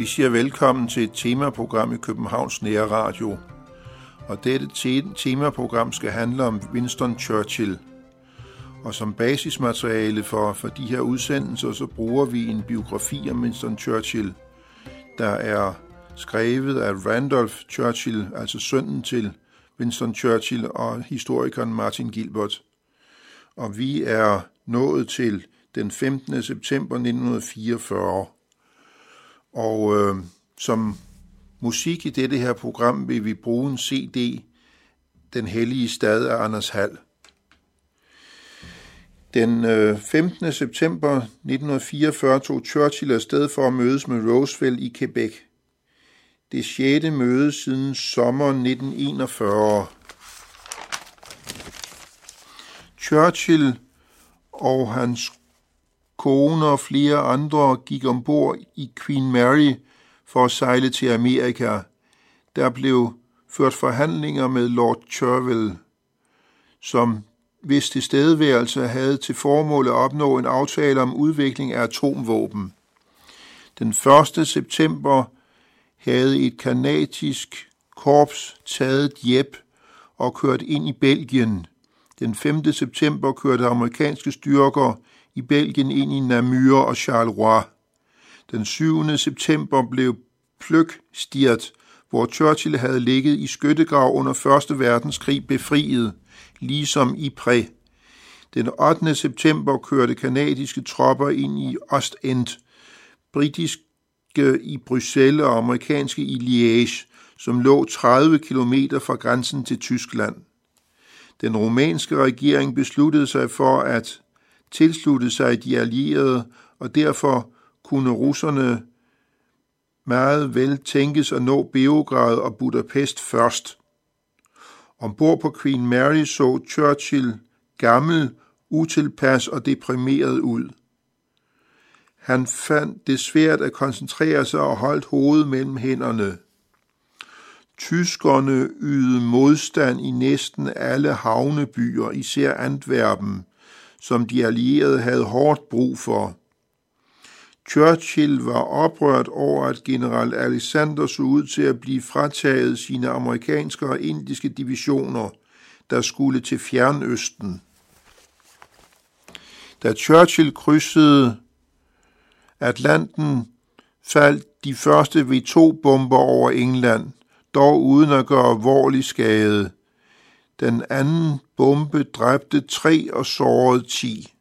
Vi siger velkommen til et temaprogram i Københavns Nære Radio. Og dette temaprogram skal handle om Winston Churchill. Og som basismateriale for, for de her udsendelser, så bruger vi en biografi om Winston Churchill, der er skrevet af Randolph Churchill, altså sønnen til Winston Churchill og historikeren Martin Gilbert. Og vi er nået til den 15. september 1944. Og øh, som musik i dette her program vil vi bruge en CD, Den Hellige Stad af Anders Hall. Den øh, 15. september 1944 tog Churchill afsted for at mødes med Roosevelt i Quebec. Det sjette møde siden sommeren 1941. Churchill og hans kone og flere andre gik ombord i Queen Mary for at sejle til Amerika. Der blev ført forhandlinger med Lord Churchill, som hvis tilstedeværelse havde til formål at opnå en aftale om udvikling af atomvåben. Den 1. september havde et kanadisk korps taget Jeb og kørt ind i Belgien. Den 5. september kørte amerikanske styrker i Belgien ind i Namur og Charleroi. Den 7. september blev Pløk stiert, hvor Churchill havde ligget i skyttegrav under 1. verdenskrig befriet, ligesom i Præ. Den 8. september kørte kanadiske tropper ind i Ostend, Britisk Øh, i Bruxelles og amerikanske i Liège, som lå 30 km fra grænsen til Tyskland. Den rumænske regering besluttede sig for at tilslutte sig de allierede, og derfor kunne russerne meget vel tænkes at nå Beograd og Budapest først. Ombord på Queen Mary så Churchill gammel, utilpas og deprimeret ud. Han fandt det svært at koncentrere sig og holdt hovedet mellem hænderne. Tyskerne ydede modstand i næsten alle havnebyer, især Antwerpen, som de allierede havde hårdt brug for. Churchill var oprørt over, at general Alexander så ud til at blive frataget sine amerikanske og indiske divisioner, der skulle til Fjernøsten. Da Churchill krydsede Atlanten, faldt de første V2-bomber over England, dog uden at gøre alvorlig skade. Den anden bombe dræbte tre og sårede ti.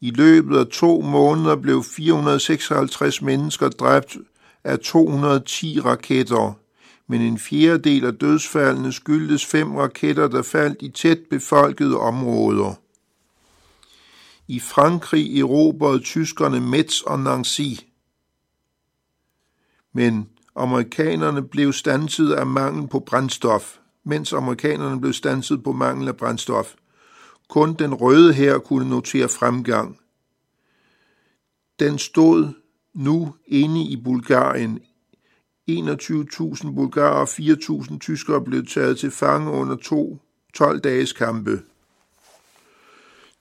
I løbet af to måneder blev 456 mennesker dræbt af 210 raketter, men en fjerdedel af dødsfaldene skyldtes fem raketter, der faldt i tæt befolkede områder. I Frankrig erobrede tyskerne Metz og Nancy, men amerikanerne blev stanset af mangel på brændstof, mens amerikanerne blev stanset på mangel af brændstof. Kun den røde her kunne notere fremgang. Den stod nu inde i Bulgarien. 21.000 bulgarer og 4.000 tyskere blev taget til fange under to 12 dages kampe.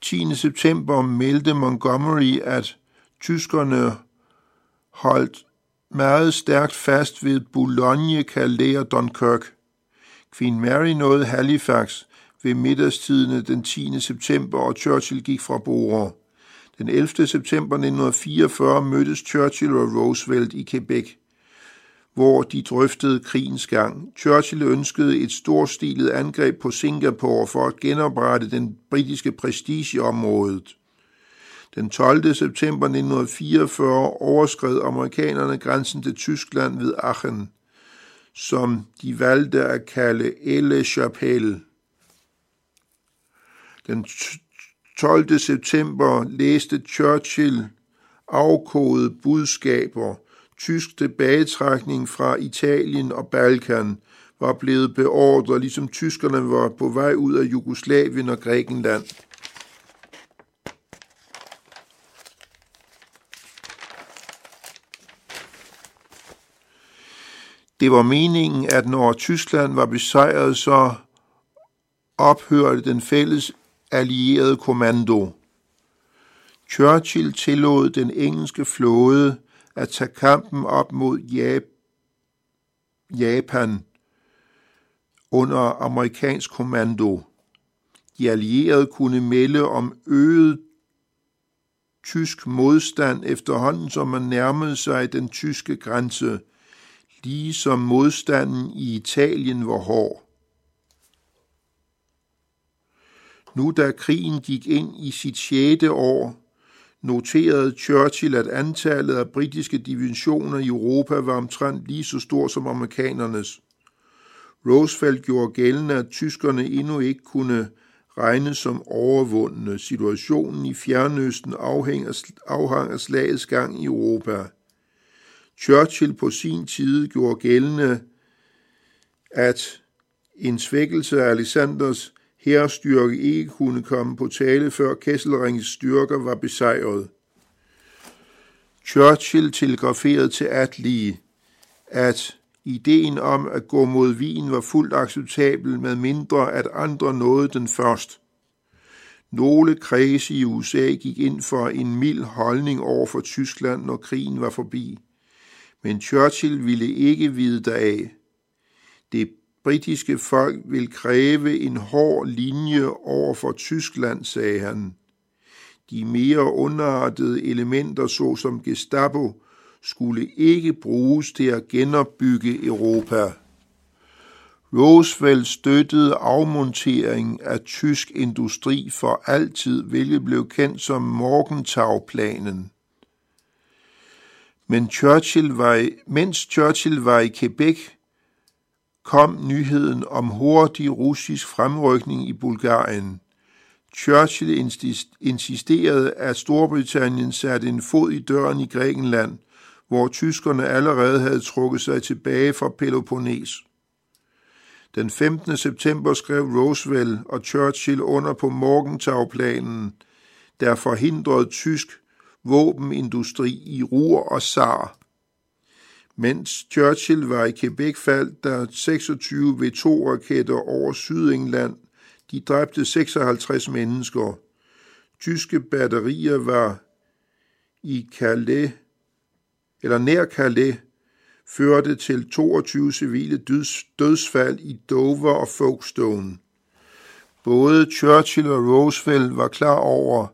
10. september meldte Montgomery, at tyskerne holdt meget stærkt fast ved Boulogne, Calais og Dunkirk. Queen Mary nåede Halifax ved middagstidene den 10. september, og Churchill gik fra bord. Den 11. september 1944 mødtes Churchill og Roosevelt i Quebec, hvor de drøftede krigens gang. Churchill ønskede et storstilet angreb på Singapore for at genoprette den britiske prestige i området. Den 12. september 1944 overskred amerikanerne grænsen til Tyskland ved Aachen, som de valgte at kalde Elle Chapelle. Den 12. september læste Churchill afkodede budskaber. Tysk tilbagetrækning fra Italien og Balkan var blevet beordret, ligesom tyskerne var på vej ud af Jugoslavien og Grækenland. Det var meningen, at når Tyskland var besejret, så ophørte den fælles allierede kommando. Churchill tillod den engelske flåde at tage kampen op mod Japan under amerikansk kommando. De allierede kunne melde om øget tysk modstand efterhånden, som man nærmede sig den tyske grænse, ligesom modstanden i Italien var hård. Nu da krigen gik ind i sit sjette år, noterede Churchill, at antallet af britiske divisioner i Europa var omtrent lige så stort som amerikanernes. Roosevelt gjorde gældende, at tyskerne endnu ikke kunne regnes som overvundne. Situationen i Fjernøsten afhang af slagets gang i Europa. Churchill på sin tid gjorde gældende, at en svækkelse af Alexanders herrestyrke ikke kunne komme på tale, før Kesselrings styrker var besejret. Churchill telegraferede til Atlee, at ideen om at gå mod Wien var fuldt acceptabel, med mindre at andre nåede den først. Nogle kredse i USA gik ind for en mild holdning over for Tyskland, når krigen var forbi. Men Churchill ville ikke vide deraf. Det britiske folk vil kræve en hård linje over for Tyskland, sagde han. De mere underartede elementer, såsom Gestapo, skulle ikke bruges til at genopbygge Europa. Roosevelt støttede afmontering af tysk industri for altid, hvilket blev kendt som Morgenthau-planen. Men Churchill var i, mens Churchill var i Quebec, kom nyheden om hurtig russisk fremrykning i Bulgarien. Churchill insisterede, at Storbritannien satte en fod i døren i Grækenland, hvor tyskerne allerede havde trukket sig tilbage fra Peloponnes. Den 15. september skrev Roosevelt og Churchill under på Morgenthau-planen, der forhindrede tysk våbenindustri i Ruhr og Saar. Mens Churchill var i Quebec, faldt der 26 V2-raketter over Sydengland. De dræbte 56 mennesker. Tyske batterier var i Calais, eller nær Calais, førte til 22 civile dødsfald i Dover og Folkestone. Både Churchill og Roosevelt var klar over,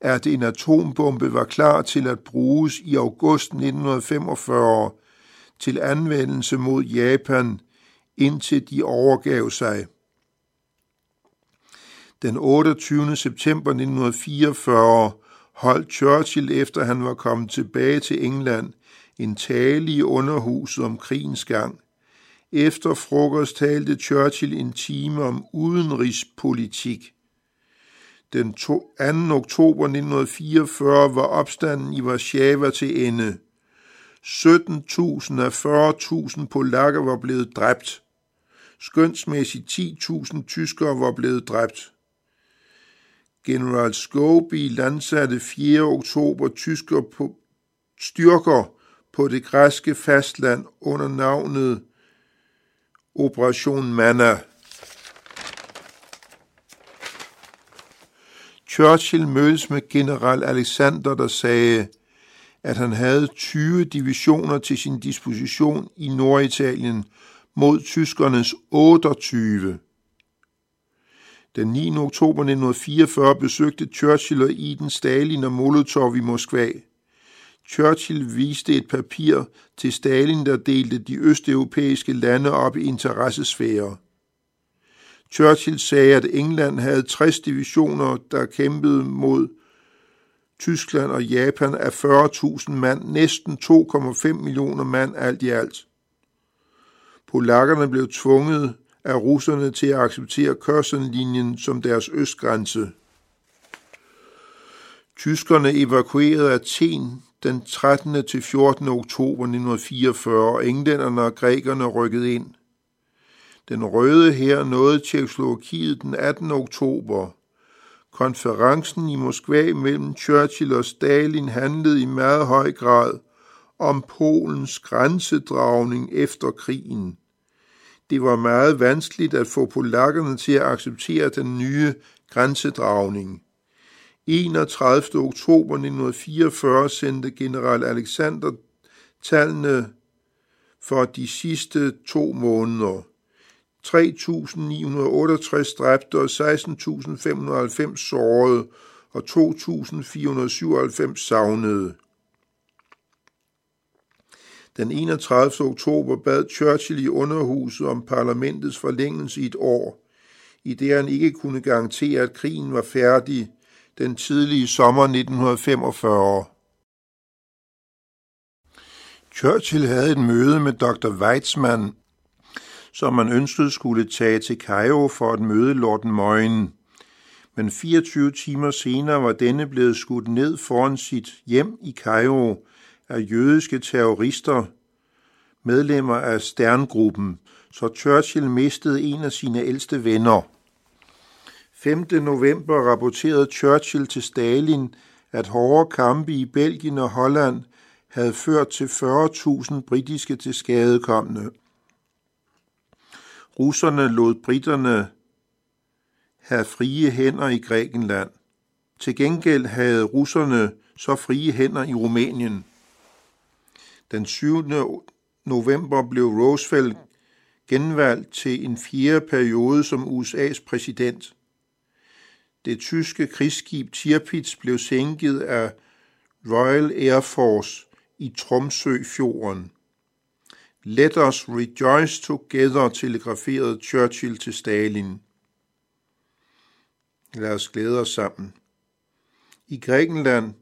at en atombombe var klar til at bruges i august 1945 til anvendelse mod Japan, indtil de overgav sig. Den 28. september 1944 holdt Churchill efter han var kommet tilbage til England en tale i underhuset om krigens gang. Efter frokost talte Churchill en time om udenrigspolitik. Den 2. oktober 1944 var opstanden i Warszawa til ende. 17.000 af 40.000 polakker var blevet dræbt. Skønsmæssigt 10.000 tyskere var blevet dræbt. General Scobie landsatte 4. oktober tysker på styrker på det græske fastland under navnet Operation Manna. Churchill mødtes med general Alexander, der sagde, at han havde 20 divisioner til sin disposition i Norditalien mod tyskernes 28. Den 9. oktober 1944 besøgte Churchill og Eden Stalin og Molotov i Moskva. Churchill viste et papir til Stalin, der delte de østeuropæiske lande op i interessesfærer. Churchill sagde, at England havde 60 divisioner, der kæmpede mod Tyskland og Japan er 40.000 mand, næsten 2,5 millioner mand alt i alt. Polakkerne blev tvunget af russerne til at acceptere Kørsenlinjen som deres østgrænse. Tyskerne evakuerede Athen den 13. til 14. oktober 1944, og englænderne og grækerne rykkede ind. Den røde her nåede Tjekkoslovakiet den 18. oktober. Konferencen i Moskva mellem Churchill og Stalin handlede i meget høj grad om Polens grænsedragning efter krigen. Det var meget vanskeligt at få polakkerne til at acceptere den nye grænsedragning. 31. oktober 1944 sendte general Alexander tallene for de sidste to måneder. 3.968 dræbte og 16.590 sårede og 2.497 savnede. Den 31. oktober bad Churchill i underhuset om parlamentets forlængelse i et år, i det han ikke kunne garantere, at krigen var færdig den tidlige sommer 1945. Churchill havde et møde med Dr. Weizmann, som man ønskede skulle tage til Cairo for at møde Lord Moyne. Men 24 timer senere var denne blevet skudt ned foran sit hjem i Cairo af jødiske terrorister, medlemmer af Sterngruppen, så Churchill mistede en af sine ældste venner. 5. november rapporterede Churchill til Stalin, at hårde kampe i Belgien og Holland havde ført til 40.000 britiske tilskadekommende. Russerne lod britterne have frie hænder i Grækenland. Til gengæld havde russerne så frie hænder i Rumænien. Den 7. november blev Roosevelt genvalgt til en fjerde periode som USA's præsident. Det tyske krigsskib Tirpitz blev sænket af Royal Air Force i Tromsøfjorden. Let us rejoice together, telegraferede Churchill til Stalin. Lad os glæde os sammen. I Grækenland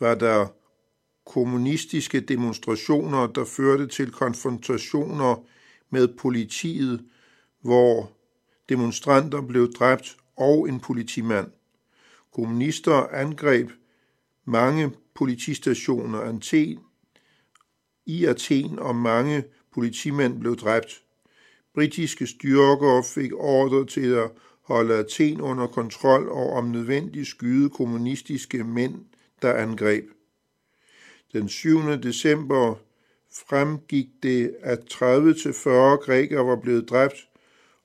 var der kommunistiske demonstrationer, der førte til konfrontationer med politiet, hvor demonstranter blev dræbt og en politimand. Kommunister angreb mange politistationer Athen, i Athen, og mange politimænd blev dræbt. Britiske styrker fik ordre til at holde Athen under kontrol og om nødvendigt skyde kommunistiske mænd, der angreb. Den 7. december fremgik det, at 30-40 grækere var blevet dræbt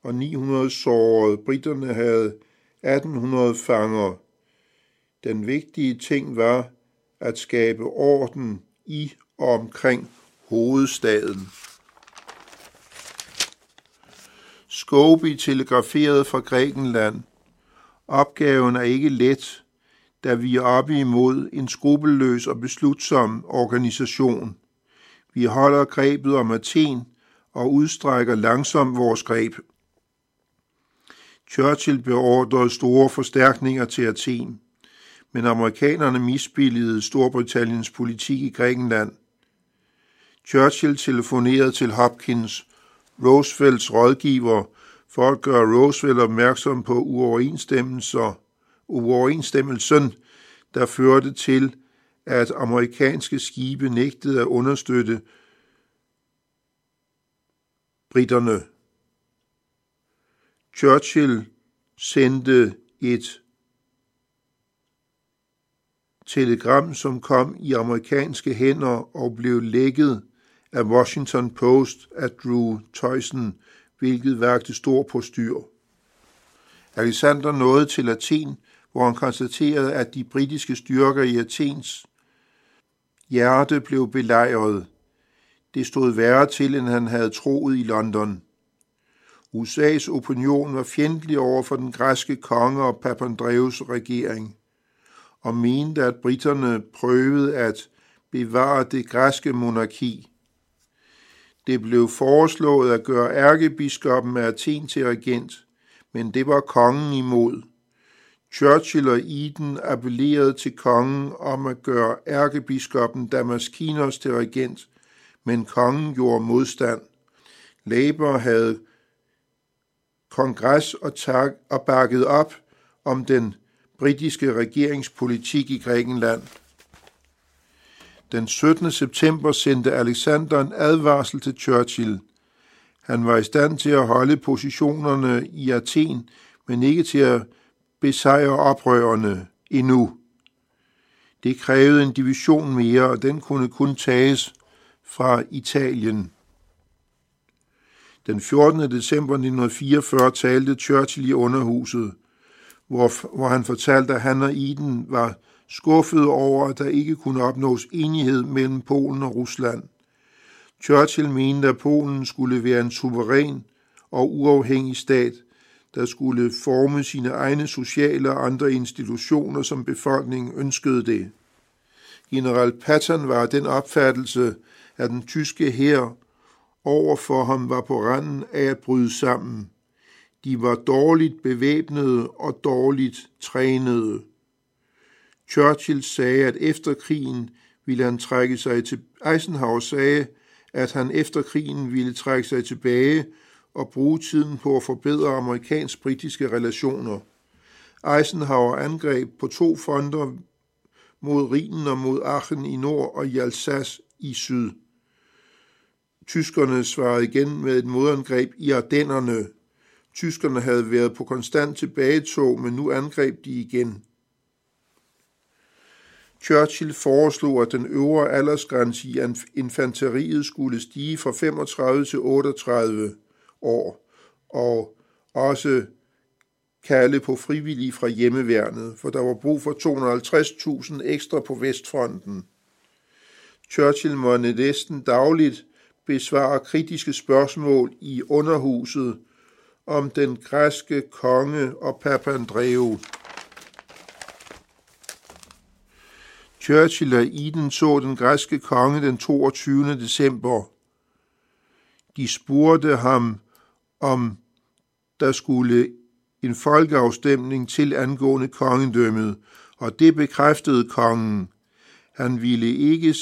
og 900 såret. Britterne havde 1800 fanger. Den vigtige ting var at skabe orden i og omkring hovedstaden. Scobie telegraferede fra Grækenland. Opgaven er ikke let, da vi er oppe imod en skrupelløs og beslutsom organisation. Vi holder grebet om Athen og udstrækker langsomt vores greb. Churchill beordrede store forstærkninger til Athen, men amerikanerne misbilligede Storbritanniens politik i Grækenland. Churchill telefonerede til Hopkins, Roosevelts rådgiver, for at gøre Roosevelt opmærksom på uoverensstemmelser, uoverensstemmelsen, der førte til, at amerikanske skibe nægtede at understøtte britterne. Churchill sendte et telegram, som kom i amerikanske hænder og blev lækket af Washington Post af Drew Tyson, hvilket værkte stor på styr. Alexander nåede til Athen, hvor han konstaterede, at de britiske styrker i Athens hjerte blev belejret. Det stod værre til, end han havde troet i London. USA's opinion var fjendtlig over for den græske konge og Papandreous regering, og mente, at britterne prøvede at bevare det græske monarki. Det blev foreslået at gøre ærkebiskoppen af Athen til regent, men det var kongen imod. Churchill og Eden appellerede til kongen om at gøre ærkebiskoppen Damaskinos til regent, men kongen gjorde modstand. Labour havde kongres og, tak, og bakket op om den britiske regeringspolitik i Grækenland. Den 17. september sendte Alexander en advarsel til Churchill. Han var i stand til at holde positionerne i Athen, men ikke til at besejre oprørerne endnu. Det krævede en division mere, og den kunne kun tages fra Italien. Den 14. december 1944 talte Churchill i underhuset, hvor, hvor han fortalte, at han og Eden var skuffet over, at der ikke kunne opnås enighed mellem Polen og Rusland. Churchill mente, at Polen skulle være en suveræn og uafhængig stat, der skulle forme sine egne sociale og andre institutioner, som befolkningen ønskede det. General Patton var den opfattelse, at den tyske hær over for ham var på randen af at bryde sammen. De var dårligt bevæbnede og dårligt trænede. Churchill sagde, at efter krigen ville han trække sig til Eisenhower sagde, at han efter krigen ville trække sig tilbage og bruge tiden på at forbedre amerikansk-britiske relationer. Eisenhower angreb på to fronter mod Rhinen og mod Aachen i nord og i Alsace i syd. Tyskerne svarede igen med et modangreb i Ardennerne. Tyskerne havde været på konstant tilbagetog, men nu angreb de igen. Churchill foreslog, at den øvre aldersgrænse i infanteriet skulle stige fra 35 til 38 år, og også kalde på frivillige fra hjemmeværnet, for der var brug for 250.000 ekstra på Vestfronten. Churchill måtte næsten dagligt besvare kritiske spørgsmål i underhuset om den græske konge og Papandreou. Churchill og Eden så den græske konge den 22. december. De spurgte ham, om der skulle en folkeafstemning til angående kongedømmet, og det bekræftede kongen. Han ville ikke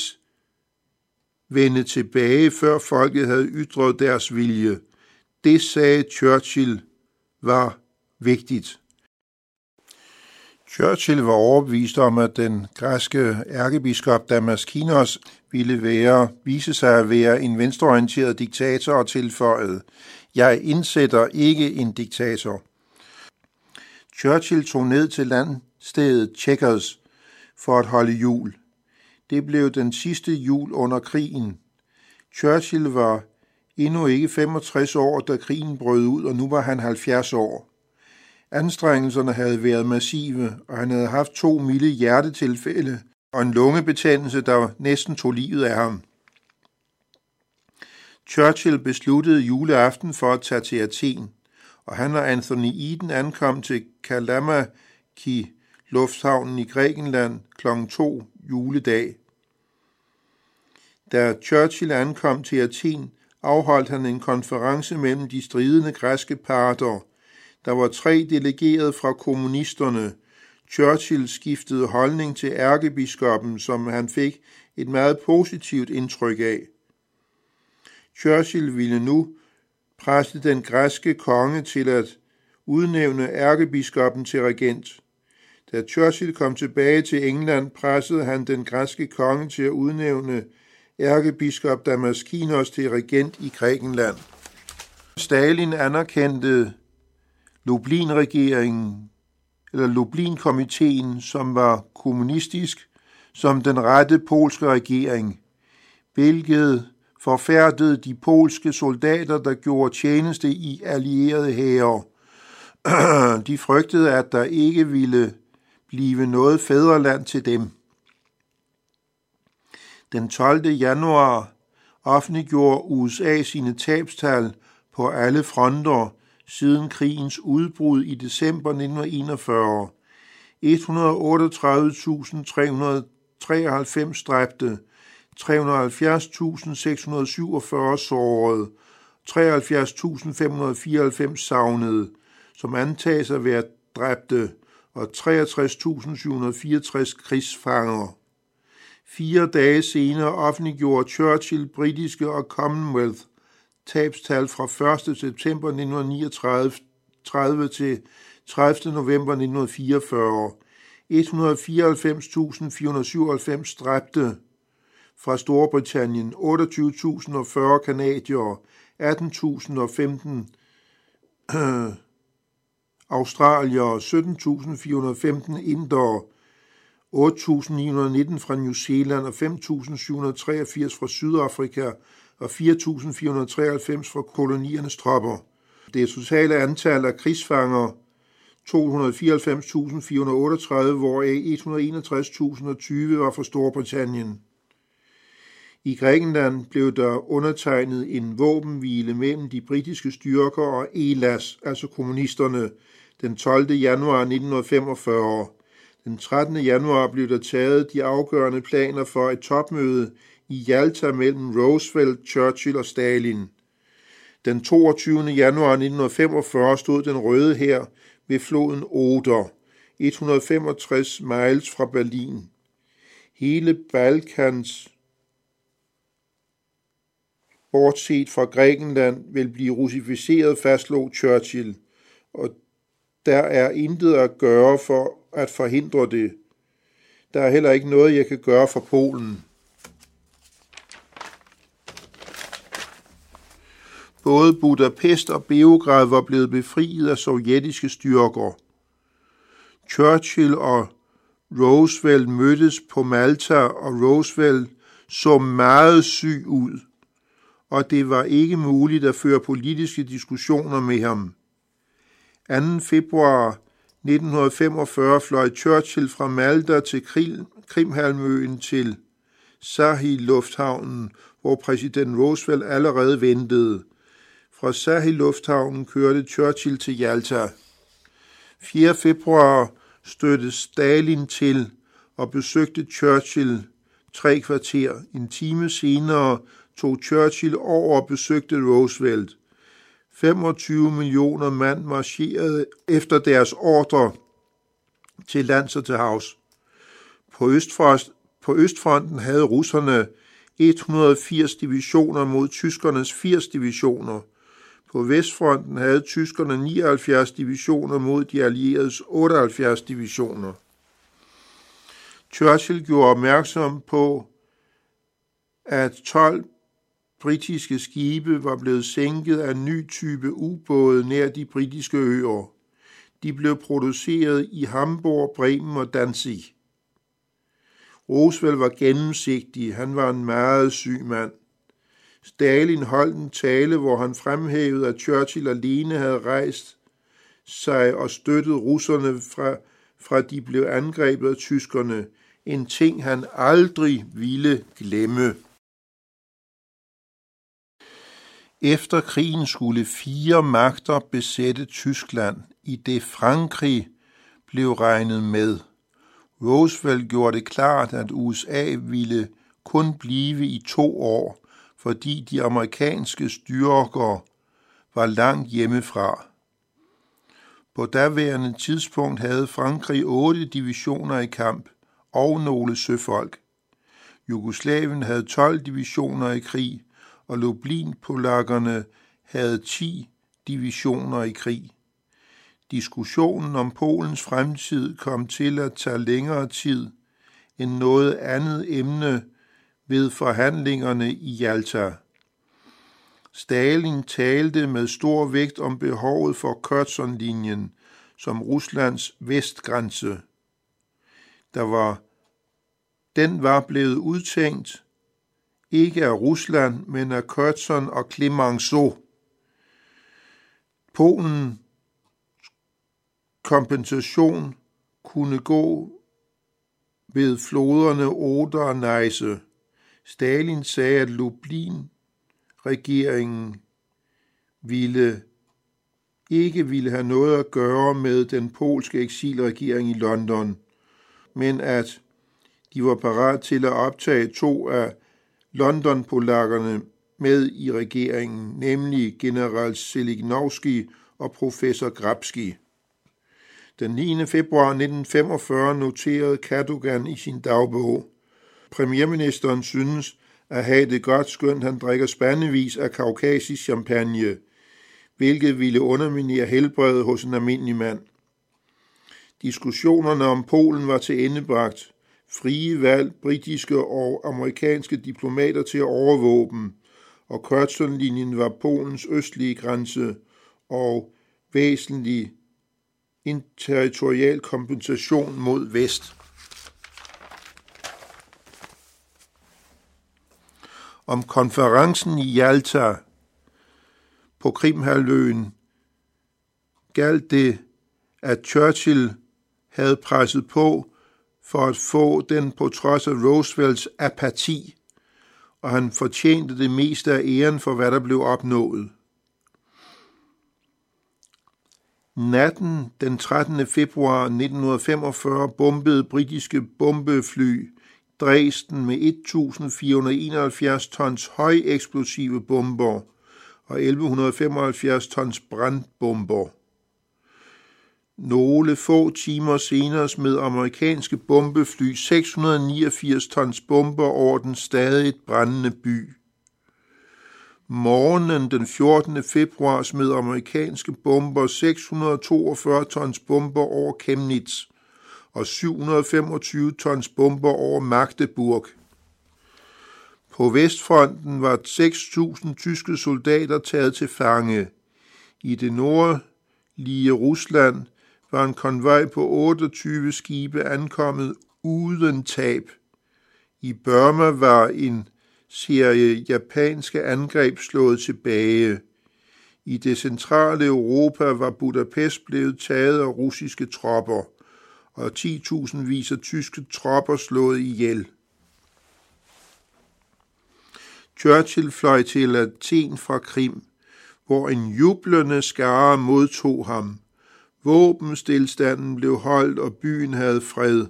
vende tilbage, før folket havde ytret deres vilje. Det sagde Churchill var vigtigt. Churchill var overbevist om, at den græske ærkebiskop Damaskinos ville være, vise sig at være en venstreorienteret diktator og tilføjet, jeg indsætter ikke en diktator. Churchill tog ned til landstedet Checkers for at holde jul. Det blev den sidste jul under krigen. Churchill var endnu ikke 65 år, da krigen brød ud, og nu var han 70 år. Anstrengelserne havde været massive, og han havde haft to milde hjertetilfælde og en lungebetændelse, der næsten tog livet af ham. Churchill besluttede juleaften for at tage til Athen, og han og Anthony Eden ankom til Kalamaki lufthavnen i Grækenland kl. 2 juledag. Da Churchill ankom til Athen, afholdt han en konference mellem de stridende græske parter. Der var tre delegerede fra kommunisterne. Churchill skiftede holdning til ærkebiskoppen, som han fik et meget positivt indtryk af. Churchill ville nu presse den græske konge til at udnævne ærkebiskoppen til regent. Da Churchill kom tilbage til England, pressede han den græske konge til at udnævne ærkebiskop Damaskinos til regent i Grækenland. Stalin anerkendte Lublin-regeringen, eller Lublin-komiteen, som var kommunistisk, som den rette polske regering, hvilket forfærdede de polske soldater, der gjorde tjeneste i allierede hære. De frygtede, at der ikke ville blive noget fædreland til dem. Den 12. januar offentliggjorde USA sine tabstal på alle fronter siden krigens udbrud i december 1941. 138.393 dræbte, 370.647 sårede, 73.594 savnede, som antages at være dræbte, og 63.764 krigsfanger. Fire dage senere offentliggjorde Churchill britiske og Commonwealth tabstal fra 1. september 1939 til 30. november 1944. 194.497 dræbte, fra Storbritannien, 28.040 kanadier, 18.015 australier, 17.415 indere, 8.919 fra New Zealand og 5.783 fra Sydafrika og 4.493 fra koloniernes tropper. Det totale antal af krigsfanger 294.438, hvoraf 161.020 var fra Storbritannien. I Grækenland blev der undertegnet en våbenhvile mellem de britiske styrker og ELAS, altså kommunisterne, den 12. januar 1945. Den 13. januar blev der taget de afgørende planer for et topmøde i Jalta mellem Roosevelt, Churchill og Stalin. Den 22. januar 1945 stod den røde her ved floden Oder, 165 miles fra Berlin. Hele Balkans, bortset fra Grækenland, vil blive russificeret, fastslog Churchill, og der er intet at gøre for at forhindre det. Der er heller ikke noget, jeg kan gøre for Polen. Både Budapest og Beograd var blevet befriet af sovjetiske styrker. Churchill og Roosevelt mødtes på Malta, og Roosevelt så meget syg ud, og det var ikke muligt at føre politiske diskussioner med ham. 2. februar 1945 fløj Churchill fra Malta til Krimhalmøen til Sahil lufthavnen, hvor præsident Roosevelt allerede ventede. Fra Sahil lufthavnen kørte Churchill til Jalta. 4. februar støttede Stalin til og besøgte Churchill tre kvarter. En time senere tog Churchill over og besøgte Roosevelt. 25 millioner mand marcherede efter deres ordre til lands og til havs. På, østfront, på Østfronten havde russerne 180 divisioner mod tyskernes 80 divisioner. På Vestfronten havde tyskerne 79 divisioner mod de allieredes 78 divisioner. Churchill gjorde opmærksom på, at 12 britiske skibe var blevet sænket af en ny type ubåde nær de britiske øer. De blev produceret i Hamburg, Bremen og Danzig. Roosevelt var gennemsigtig. Han var en meget syg mand. Stalin holdt en tale, hvor han fremhævede, at Churchill alene havde rejst sig og støttet russerne fra, fra de blev angrebet af tyskerne. En ting, han aldrig ville glemme. Efter krigen skulle fire magter besætte Tyskland, i det Frankrig blev regnet med. Roosevelt gjorde det klart, at USA ville kun blive i to år, fordi de amerikanske styrker var langt hjemmefra. På daværende tidspunkt havde Frankrig otte divisioner i kamp og nogle søfolk. Jugoslavien havde 12 divisioner i krig, og Lublin-polakkerne havde 10 divisioner i krig. Diskussionen om Polens fremtid kom til at tage længere tid end noget andet emne ved forhandlingerne i Jalta. Stalin talte med stor vægt om behovet for Kherson-linjen som Ruslands vestgrænse. Der var, den var blevet udtænkt ikke af Rusland, men af Kherson og Clemenceau. Polen kompensation kunne gå ved floderne Oder og Neisse. Stalin sagde, at Lublin-regeringen ville ikke ville have noget at gøre med den polske eksilregering i London, men at de var parat til at optage to af London-polakkerne med i regeringen, nemlig general Selignowski og professor Grabski. Den 9. februar 1945 noterede Kadogan i sin dagbog, Premierministeren synes at have det godt, skønt han drikker spandevis af kaukasisk champagne, hvilket ville underminere helbredet hos en almindelig mand. Diskussionerne om Polen var til endebragt frie valg britiske og amerikanske diplomater til at overvåge dem, og Curzon-linjen var Polens østlige grænse og væsentlig en territorial kompensation mod vest. Om konferencen i Jalta på Krimhalvøen galt det, at Churchill havde presset på for at få den på trods af Roosevelts apati, og han fortjente det meste af æren for, hvad der blev opnået. Natten den 13. februar 1945 bombede britiske bombefly Dresden med 1471 tons højeksplosive bomber og 1175 tons brandbomber. Nogle få timer senere smed amerikanske bombefly 689 tons bomber over den stadig brændende by. Morgenen den 14. februar smed amerikanske bomber 642 tons bomber over Chemnitz og 725 tons bomber over Magdeburg. På Vestfronten var 6.000 tyske soldater taget til fange. I det nordlige Rusland var en konvoj på 28 skibe ankommet uden tab. I Burma var en serie japanske angreb slået tilbage. I det centrale Europa var Budapest blevet taget af russiske tropper, og 10.000 viser tyske tropper slået ihjel. Churchill fløj til Athen fra Krim, hvor en jublende skare modtog ham. Våbenstilstanden blev holdt, og byen havde fred,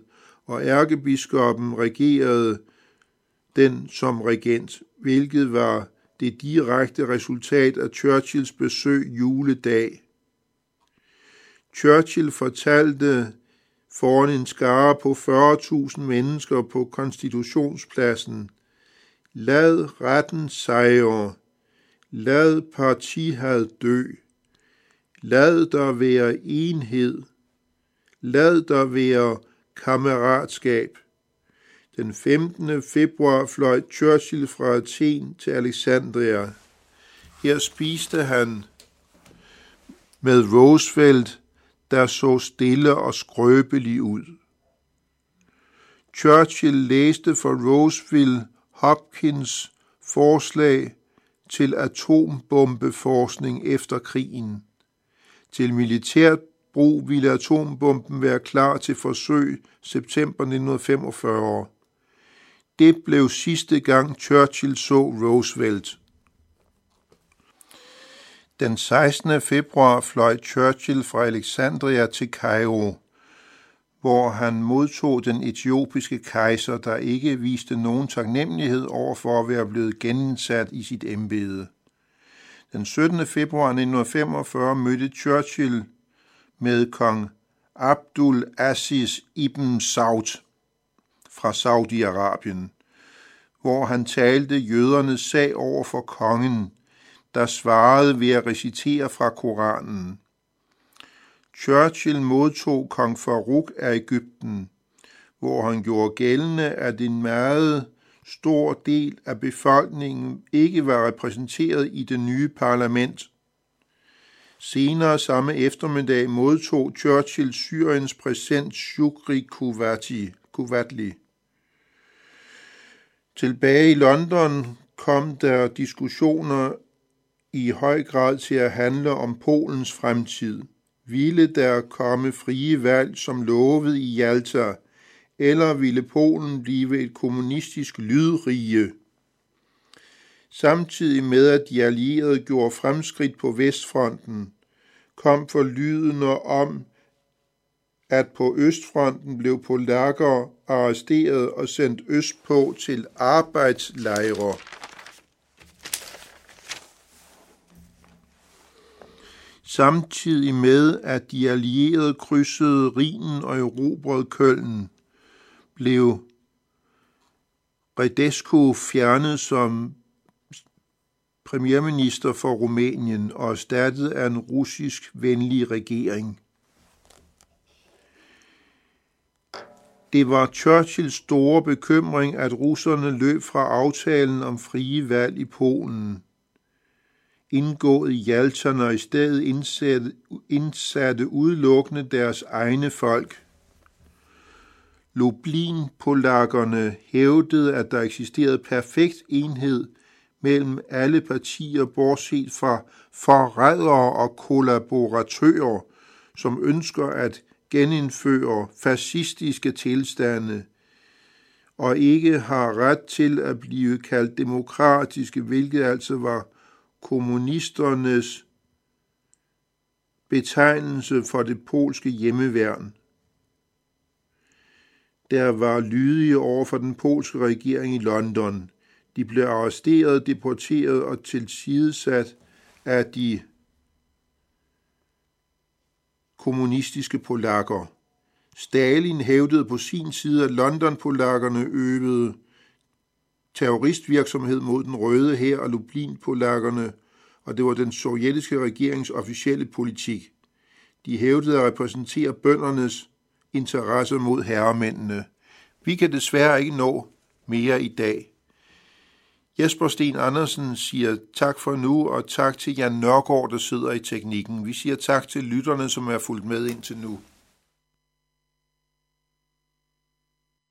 og ærkebiskoppen regerede den som regent, hvilket var det direkte resultat af Churchills besøg juledag. Churchill fortalte foran en skare på 40.000 mennesker på konstitutionspladsen, lad retten sejre, lad partihad dø, lad der være enhed, lad der være kammeratskab. Den 15. februar fløj Churchill fra Athen til Alexandria. Her spiste han med Roosevelt, der så stille og skrøbelig ud. Churchill læste for Roosevelt Hopkins forslag til atombombeforskning efter krigen. Til militært brug ville atombomben være klar til forsøg september 1945. Det blev sidste gang Churchill så Roosevelt. Den 16. februar fløj Churchill fra Alexandria til Cairo, hvor han modtog den etiopiske kejser, der ikke viste nogen taknemmelighed over for at være blevet genindsat i sit embede. Den 17. februar 1945 mødte Churchill med kong Abdul Aziz ibn Saud fra Saudi-Arabien, hvor han talte jødernes sag over for kongen, der svarede ved at recitere fra Koranen. Churchill modtog kong Farouk af Ægypten, hvor han gjorde gældende, at en meget stor del af befolkningen ikke var repræsenteret i det nye parlament. Senere samme eftermiddag modtog Churchill Syriens præsident Shukri Kuvatli. Tilbage i London kom der diskussioner i høj grad til at handle om Polens fremtid. Ville der komme frie valg som lovet i Jalta, eller ville Polen blive et kommunistisk lydrige? Samtidig med at de allierede gjorde fremskridt på Vestfronten, kom for lydende om, at på Østfronten blev polakker arresteret og sendt østpå til arbejdslejre. Samtidig med, at de allierede krydsede Rhinen og erobrede Køln, blev Redesco fjernet som premierminister for Rumænien og erstattet af en russisk venlig regering. Det var Churchills store bekymring, at russerne løb fra aftalen om frie valg i Polen, indgået i Jalta, og i stedet indsatte, indsatte udelukkende deres egne folk. Lublin-polakkerne hævdede, at der eksisterede perfekt enhed mellem alle partier, bortset fra forrædere og kollaboratører, som ønsker at genindføre fascistiske tilstande og ikke har ret til at blive kaldt demokratiske, hvilket altså var kommunisternes betegnelse for det polske hjemmeværn. Der var lydige over for den polske regering i London. De blev arresteret, deporteret og tilsidesat af de kommunistiske polakker. Stalin hævdede på sin side, at London-polakkerne øvede terroristvirksomhed mod den røde her og Lublin-polakkerne, og det var den sovjetiske regerings officielle politik. De hævdede at repræsentere bøndernes interesser mod herremændene. Vi kan desværre ikke nå mere i dag. Jesper Sten Andersen siger tak for nu, og tak til Jan Nørgaard, der sidder i teknikken. Vi siger tak til lytterne, som er fulgt med indtil nu.